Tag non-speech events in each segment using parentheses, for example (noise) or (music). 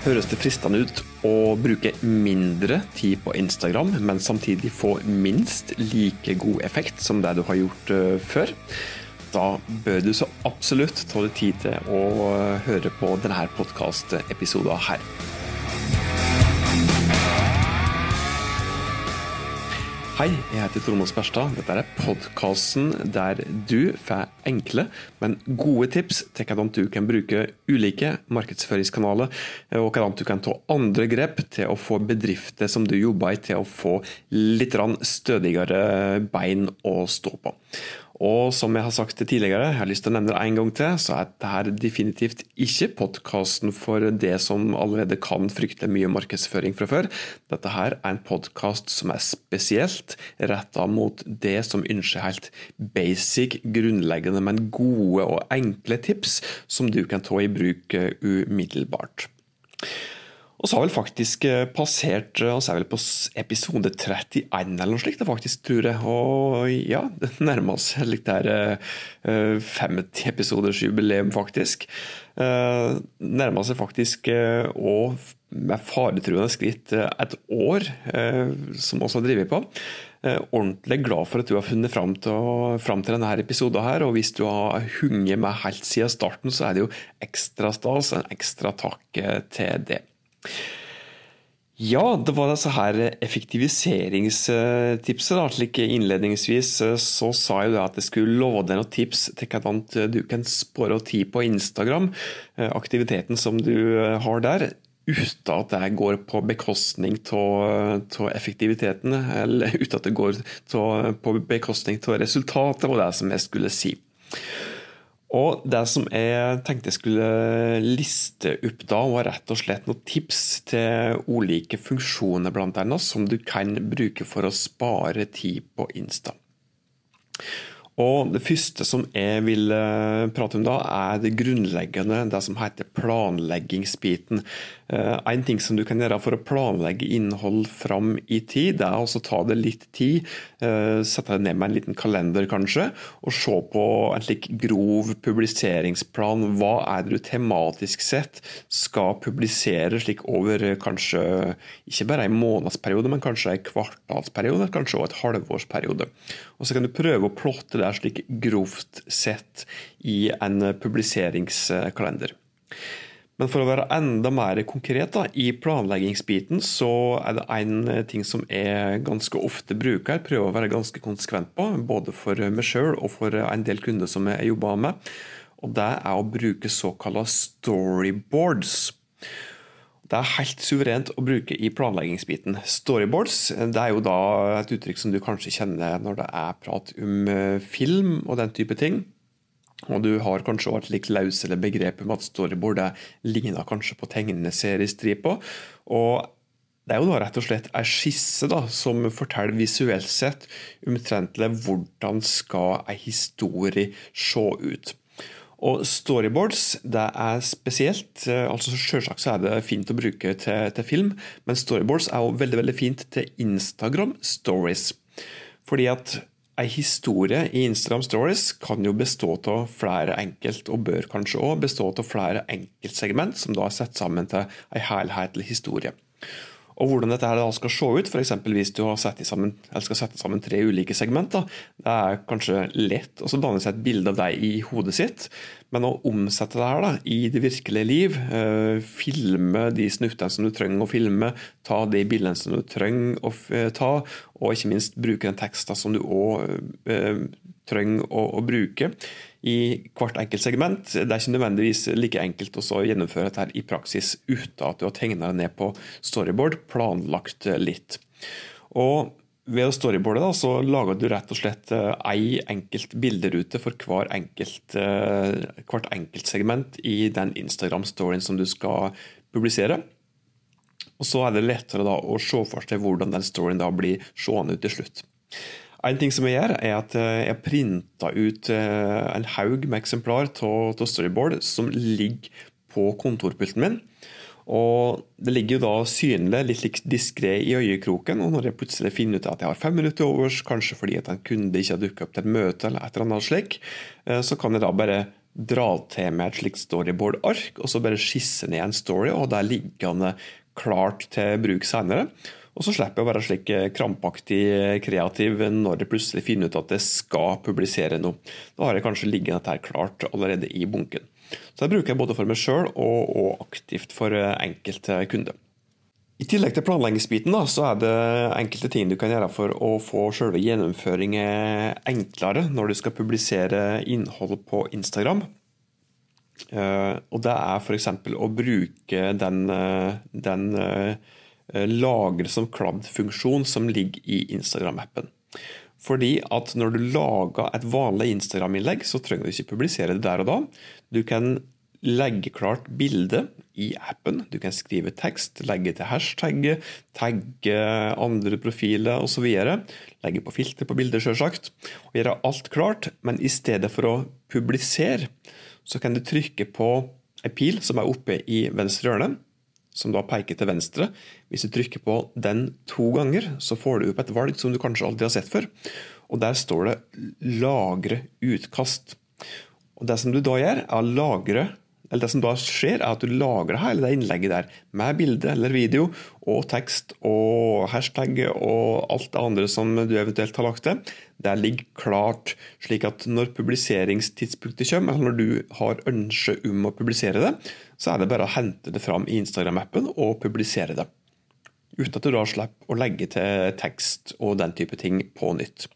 Høres det fristende ut å bruke mindre tid på Instagram, men samtidig få minst like god effekt som det du har gjort uh, før? Da bør du så absolutt ta deg tid til å uh, høre på denne podkastepisoden her. Hei, jeg heter Trond Berstad. Dette er podkasten der du får enkle, men gode tips til hvordan du kan bruke ulike markedsføringskanaler, og hvordan du kan ta andre grep til å få bedrifter som du jobber i, til å få litt stødigere bein å stå på. Og som jeg har sagt tidligere, jeg har lyst til å nevne det en gang til, så er dette definitivt ikke podkasten for det som allerede kan frykte mye markedsføring fra før. Dette her er en podkast som er spesielt retta mot det som ønsker helt basic, grunnleggende, men gode og enkle tips som du kan ta i bruk umiddelbart. Og så har vel faktisk eh, passert eh, altså er vel på episode 31 eller noe slikt, faktisk, tror jeg. Og ja, det (laughs) nærmer seg litt der 50-episoders eh, jubileum, faktisk. Nærmer seg faktisk og med faretruende skritt et år, som også har drevet på. Ordentlig glad for at du har funnet fram til, fram til denne episoden her. Og hvis du har hunget med helt siden starten, så er det jo ekstra stas. En ekstra takk til det. Ja, det var disse her effektiviseringstipset. da, slik Innledningsvis eh, så sa jeg at jeg skulle love deg noen tips til hvordan du kan spåre tid på Instagram. Eh, aktiviteten som du eh, har der. Uten at det går på bekostning av effektiviteten, eller (laughs) uten at det går på bekostning av resultatet, var det som jeg skulle si. Og det som jeg tenkte jeg skulle liste opp da, var rett og slett noen tips til ulike funksjoner blant annet, som du kan bruke for å spare tid på Insta. Og Det første som jeg vil eh, prate om da, er det grunnleggende, det som heter planleggingsbiten. Eh, en ting som du kan gjøre for å planlegge innhold fram i tid, det er å ta det litt tid. Eh, sette deg ned med en liten kalender, kanskje, og se på en slik grov publiseringsplan. Hva er det du tematisk sett skal publisere slik over kanskje ikke bare en månedsperiode, men kanskje en kvartalsperiode, kanskje også et halvårsperiode. Og Så kan du prøve å plotte det slik grovt sett i en publiseringskalender. Men for å være enda mer konkret da, i planleggingsbiten, så er det en ting som jeg ganske ofte bruker, prøver å være ganske konsekvent på, både for meg sjøl og for en del kunder som jeg jobber med. Og det er å bruke såkalte storyboards. Det er helt suverent å bruke i planleggingsbiten. Storyboards det er jo da et uttrykk som du kanskje kjenner når det er prat om film og den type ting. Og du har kanskje et litt løsere begrep om at storyboardet ligner kanskje på tegneseriestriper. Og det er jo da rett og slett ei skisse da, som forteller visuelt sett omtrentlig hvordan skal ei historie se ut. Og Storyboards det er spesielt. altså Selvsagt så er det fint å bruke til, til film, men storyboards er jo veldig veldig fint til Instagram stories. Fordi at Ei historie i Instagram Stories kan jo bestå av flere enkelt, og bør kanskje òg bestå av flere enkeltsegment, som da er satt sammen til ei helhetlig historie. Og Hvordan dette her skal se ut, f.eks. hvis du sammen, skal sette sammen tre ulike segmenter, det er kanskje lett å danne seg et bilde av deg i hodet sitt, men å omsette det her da, i det virkelige liv, eh, filme de snuttene som du trenger å filme, ta de bildene som du trenger å ta, og ikke minst bruke den teksten som du òg trenger å, å bruke i hvert enkelt segment. Det er ikke nødvendigvis like enkelt å gjennomføre dette i praksis uten at du har tegna det ned på storyboard, planlagt litt. Og ved å storyboarde da, så lager du rett og slett eh, ei enkelt bilderute for hver enkelt, eh, hvert enkelt segment i den Instagram-storyen som du skal publisere. Og Så er det lettere da å se for seg hvordan den storyen da blir seende ut til slutt. En ting som jeg gjør, er at eh, jeg printer ut eh, en haug med eksemplar av storyboard som ligger på kontorpulten min. Og Det ligger jo da synlig litt diskré i øyekroken. og Når jeg plutselig finner ut at jeg har fem minutter overs, kanskje fordi at en kunde ikke har dukket opp til et møte, eller et eller annet slik, eh, så kan jeg da bare dra til med et slikt storyboard-ark, og så bare skisse ned en story, og det er liggende klart til bruk senere. Og så slipper jeg å være slik krampaktig kreativ når jeg plutselig finner ut at jeg skal publisere noe. Da har jeg kanskje liggende dette klart allerede i bunken. Så det bruker jeg både for meg sjøl og, og, aktivt for enkelte kunder. I tillegg til planleggingsbiten så er det enkelte ting du kan gjøre for å få selve gjennomføringen enklere når du skal publisere innhold på Instagram. Eh, og Det er f.eks. å bruke den, eh, den eh, lagre som kladd-funksjon som ligger i Instagram-appen. Fordi at Når du lager et vanlig Instagram-innlegg, så trenger du ikke publisere det der og da. Du kan legge klart bilde i appen. Du kan skrive tekst, legge til hashtag, tagge andre profiler osv. Legge på filter på bildet, selvsagt. Og gjøre alt klart, men i stedet for å publisere, så kan du trykke på ei pil som er oppe i venstre hjørne, som da peker til venstre. Hvis du trykker på den to ganger, så får du opp et valg som du kanskje aldri har sett før. Og der står det 'lagre utkast'. Og Det som du da gjør, er å lagre eller Det som da skjer, er at du lagrer hele det innlegget der med bilde eller video og tekst og hashtag og alt det andre som du eventuelt har lagt til. Det ligger klart, slik at når publiseringstidspunktet kommer, eller når du har ønske om å publisere det, så er det bare å hente det fram i Instagram-appen og publisere det. Uten at du da slipper å legge til tekst og den type ting på nytt.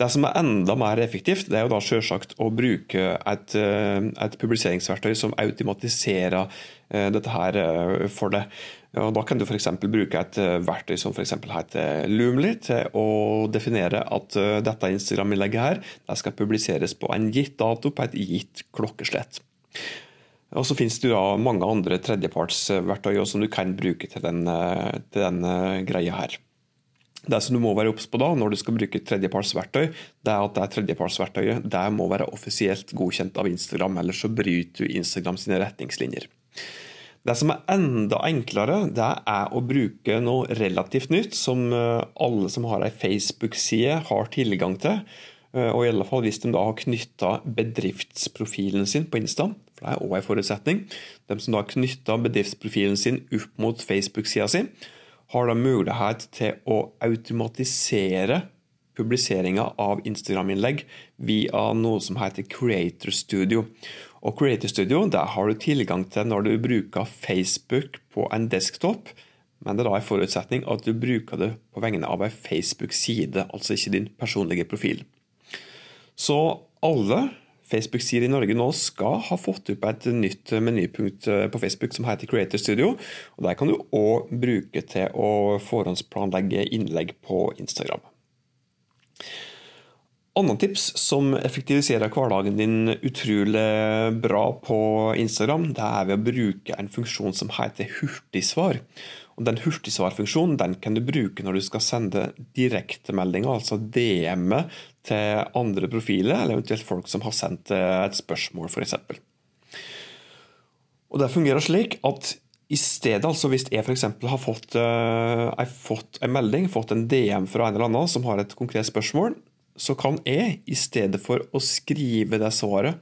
Det som er enda mer effektivt, det er jo da selvsagt å bruke et, eh, et publiseringsverktøy som automatiserer eh, dette her eh, for deg. Og da kan du f.eks. bruke et verktøy som for heter Loomly til å definere at dette Instagram-innlegget her det skal publiseres på en gitt dato på et gitt klokkeslett. Og Så finnes det jo mange andre tredjepartsverktøy som du kan bruke til den, til den greia her. Det som du må være obs på da, når du skal bruke tredjepartsverktøy, det er at det tredjepartsverktøyet det må være offisielt godkjent av Instagram, ellers så bryter du Instagram sine retningslinjer. Det som er enda enklere, det er å bruke noe relativt nytt, som eh, alle som har ei Facebook-side, har tilgang til. Eh, og i alle fall hvis de da har knytta bedriftsprofilen sin på Insta, for det er òg en forutsetning. De som da har knytta bedriftsprofilen sin opp mot Facebook-sida si, har da mulighet til å automatisere publiseringa av Instagram-innlegg via noe som heter Creator Studio. Og Creator Studio der har du tilgang til når du bruker Facebook på en desktop, men det er da en forutsetning at du bruker det på vegne av en Facebook-side, altså ikke din personlige profil. Så alle Facebook-sider i Norge nå skal ha fått opp et nytt menypunkt eh, på Facebook som heter Creator Studio. og Der kan du òg bruke til å forhåndsplanlegge innlegg på Instagram. Andre tips som effektiviserer hverdagen din utrolig bra på Instagram, det er ved å bruke en funksjon som heter hurtigsvar. Den hurtigsvarfunksjonen den kan du bruke når du skal sende direktemeldinger, altså DM-er til andre profiler, eller eventuelt folk som har sendt eh, et spørsmål, f.eks. Og Det fungerer slik at i stedet, altså hvis jeg f.eks. har fått, uh, fått, en melding, fått en DM fra en eller annen som har et konkret spørsmål, så kan jeg, i stedet for å skrive det svaret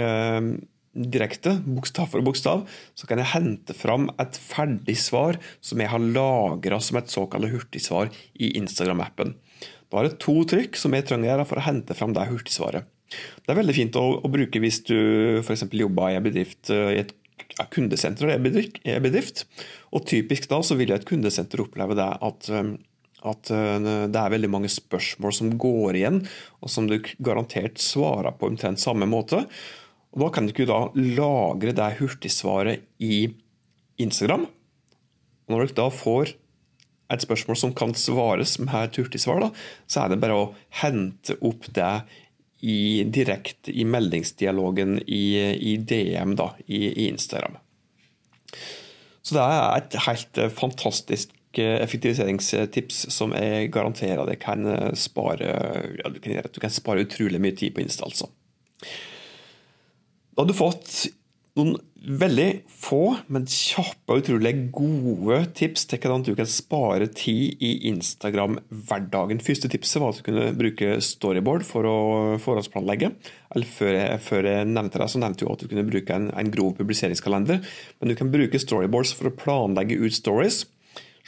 uh, direkte, bokstav for bokstav, så kan jeg hente fram et ferdig svar som jeg har lagra som et såkalt hurtigsvar i Instagram-appen. Da er det to trykk som jeg trenger for å hente fram det hurtigsvaret. Det er veldig fint å, å bruke hvis du f.eks. jobber i en bedrift eh, i et kundesenter en bedrift. Og typisk da så vil et kundesenter oppleve det at, eh, at eh, det er veldig mange spørsmål som går igjen, og som du garantert svarer på omtrent samme måte. Og Da kan du ikke da lagre det hurtigsvaret i Instagram. Og når du da får et spørsmål som kan svares med et hurtigsvar, da, så er det bare å hente opp det i, direkte i meldingsdialogen i, i DM da, i, i, Instagram. Så det er et helt fantastisk eh, effektiviseringstips som jeg garanterer deg kan spare ja, du, kan, du kan spare utrolig mye tid på Insta. altså. Da har du fått Noen veldig få, men kjappe og utrolig gode tips til hvordan du kan spare tid i Instagram-hverdagen. Første tipset var at du kunne bruke storyboard for å forhåndsplanlegge. Eller før jeg, før jeg nevnte det, så nevnte jeg at du kunne bruke en, en grov publiseringskalender. Men du kan bruke storyboards for å planlegge ut stories,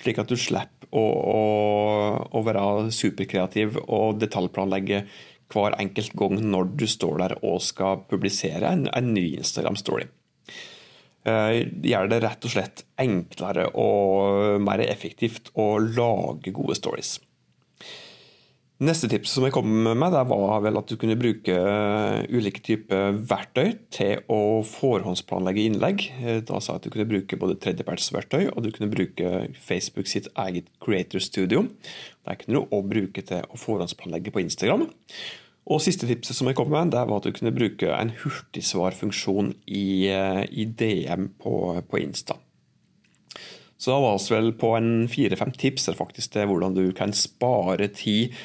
slik at du slipper å, å, å være superkreativ og detaljplanlegge hver enkelt gang når du står der og skal publisere en, en ny Instagram-story. Eh, gjør det rett og slett enklere og mer effektivt å lage gode stories. Neste tips som jeg kom med, det var vel at du kunne bruke ulike typer verktøy til å forhåndsplanlegge innlegg. Eh, da sa jeg at du kunne bruke både tredjepartsverktøy og du kunne bruke Facebook sitt eget Creator Studio. Det kunne du òg bruke til å forhåndsplanlegge på Instagram. Og Siste tipset som jeg kom med, det var at du kunne bruke en hurtigsvarfunksjon i, eh, i DM på, på, Insta. Så da var vi vel på en fire-fem tips faktisk til hvordan du kan spare tid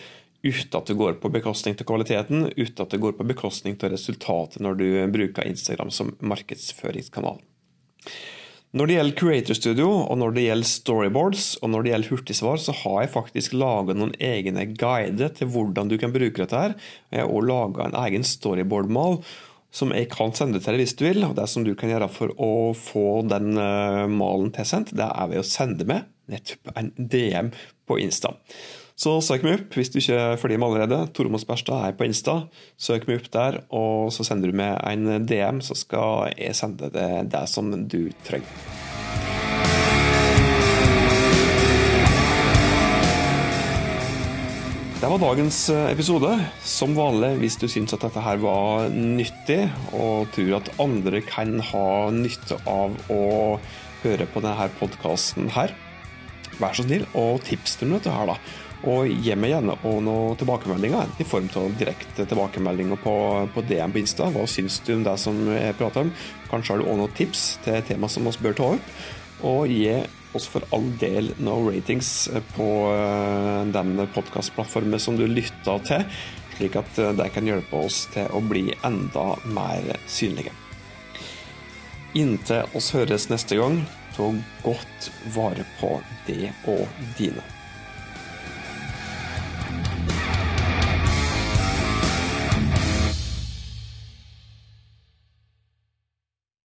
uten at det går på bekostning til kvaliteten, uten at det går på bekostning til resultatet når du bruker Instagram som markedsføringskanal. Når det gjelder Creator Studio, og når det gjelder storyboards og når det gjelder hurtigsvar, så har jeg faktisk laga noen egne guider til hvordan du kan bruke dette. her. Jeg har også laga en egen storyboard-mal som jeg kan sende til deg hvis du vil. og Det som du kan gjøre for å få den uh, malen tilsendt, det er ved å sende med nettopp en DM på Insta. Så søk meg opp hvis du ikke følger meg allerede. Tormod Sperstad er på Insta. Søk meg opp der, og så sender du meg en DM, så skal jeg sende deg det som du trenger. Det var dagens episode. Som vanlig, hvis du syns at dette her var nyttig, og tror at andre kan ha nytte av å høre på denne podkasten her, vær så snill og tips til dette her, da. Og gi meg gjerne noen tilbakemeldinger i form av direkte tilbakemeldinger på, på DM på Insta. Hva syns du om det som jeg prater om? Kanskje har du òg noen tips til tema som vi bør ta opp? Og gi oss for all del noen ratings på eh, den podkastplattformen som du lytter til, slik at eh, det kan hjelpe oss til å bli enda mer synlige. Inntil oss høres neste gang, ta godt vare på det og dine.